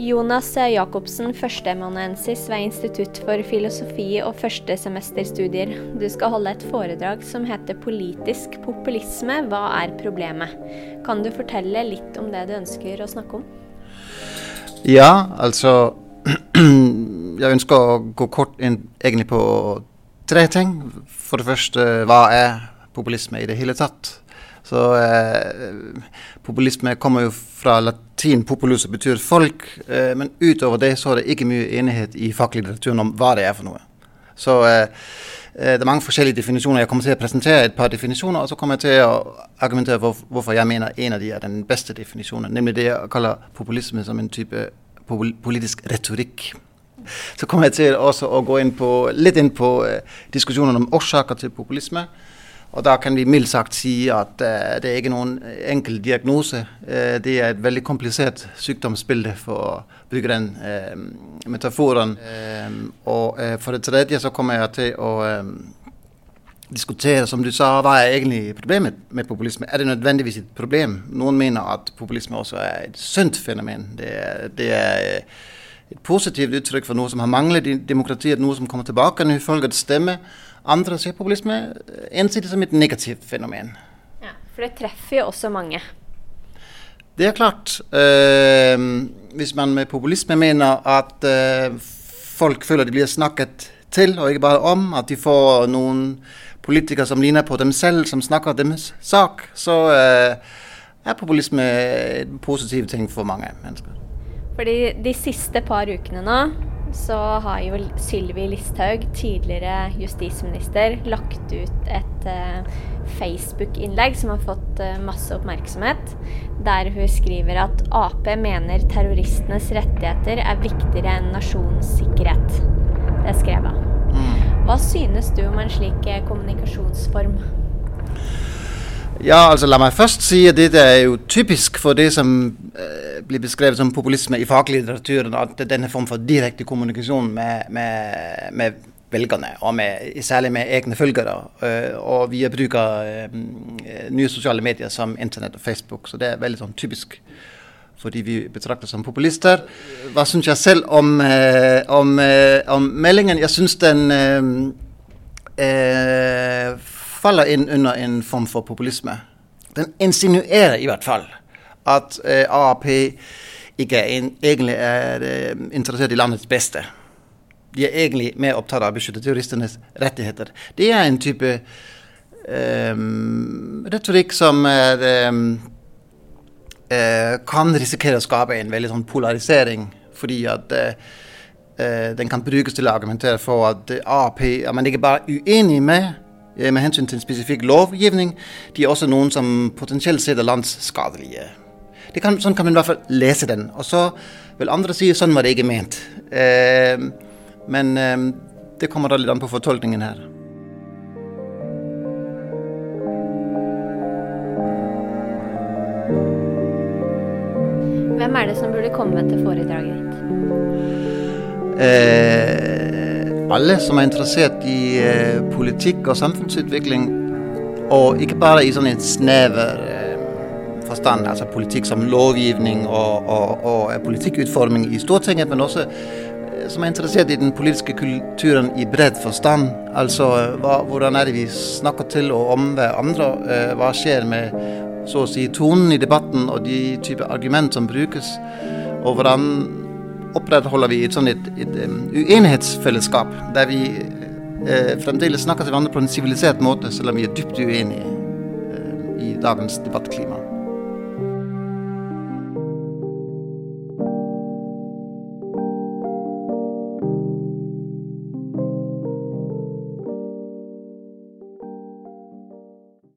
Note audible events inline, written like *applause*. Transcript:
Jonas Jacobsen, førsteamanuensis ved Institutt for filosofi og førstesemesterstudier. Du skal holde et foredrag som heter 'Politisk populisme hva er problemet?'. Kan du fortelle litt om det du ønsker å snakke om? Ja, altså *clears throat* Jeg ønsker å gå kort inn egentlig på tre ting. For det første, hva er populisme i det hele tatt? Så eh, Populisme kommer jo fra latin 'populus', som betyr folk. Eh, men utover det så er det ikke mye enighet i faglitteraturen om hva det er for noe. Så eh, eh, det er mange forskjellige definisjoner. Jeg kommer til å presentere et par definisjoner, og så kommer jeg til å argumentere for hvorfor jeg mener en av de er den beste definisjonen. Nemlig det jeg kaller populisme som en type politisk retorikk. Så kommer jeg til også å gå inn på, litt inn på eh, diskusjonen om årsaker til populisme. Og da kan vi mildt sagt si at uh, det er ikke noen enkel diagnose. Uh, det er et veldig komplisert sykdomsbilde, for å bruke den uh, metaforen. og for det tredje så kommer jeg til å diskutere, som du sa, hva er egentlig problemet med populisme? Er det nødvendigvis et problem? Noen mener at populisme også er et sunt fenomen. Det det er et positivt uttrykk for noe som har manglet i demokratiet, noe som kommer tilbake når folket stemmer. Andre ser populisme ensidig som et negativt fenomen. Ja, For det treffer jo også mange. Det er klart. Øh, hvis man med populisme mener at øh, folk føler de blir snakket til, og ikke bare om, at de får noen politikere som ligner på dem selv, som snakker deres sak, så øh, er populisme en positiv ting for mange mennesker. Fordi de siste par ukene nå så har jo Sylvi Listhaug, tidligere justisminister, lagt ut et uh, Facebook-innlegg som har fått uh, masse oppmerksomhet, der hun skriver at Ap mener terroristenes rettigheter er viktigere enn nasjonens sikkerhet. Det skrev hun. Mm. Hva synes du om en slik uh, kommunikasjonsform? Ja, altså La meg først si at dette er jo typisk for det som eh, blir beskrevet som populisme i faglitteraturen. At denne form for direkte kommunikasjon med, med, med velgerne, og med, særlig med egne følgere. Uh, og via bruk av uh, nye sosiale medier som Internett og Facebook. Så det er veldig sånn typisk fordi vi betrakter som populister. Hva syns jeg selv om, uh, om, om, meldingen? Jeg syns den faller inn under en form for populisme. Den insinuerer i hvert fall at eh, AAP ikke er en, egentlig er eh, interessert i landets beste. De er egentlig mer opptatt av å beskytte terroristenes rettigheter. Det er en type eh, retorikk som er, eh, kan risikere å skape en veldig sånn polarisering, fordi at eh, eh, den kan brukes til å argumentere for at AAP er man ikke bare uenig med Eh, med hensyn til en spesifikk lovgivning. De er også noen som potensielt sett er landsskadelige. Kan, sånn kan man i hvert fall lese den. Og så vil andre si sånn var det ikke ment. Eh, men eh, det kommer da litt an på fortolkningen her. Hvem er det som burde komme til foredraget ditt? Eh, alle som er interessert i eh, politikk og samfunnsutvikling, og ikke bare i sånn en snever eh, forstand, altså politikk som lovgivning og, og, og politikkutforming i Stortinget, men også eh, som er interessert i den politiske kulturen i bred forstand. Altså hva, hvordan er det vi snakker til og om hverandre? Eh, hva skjer med så å si tonen i debatten og de typer argument som brukes? Og hvordan opprettholder vi et, sånt et, et um, uenighetsfellesskap, der vi uh, fremdeles snakker til hverandre på en sivilisert måte, selv om vi er dypt uenige uh, i dagens debattklima.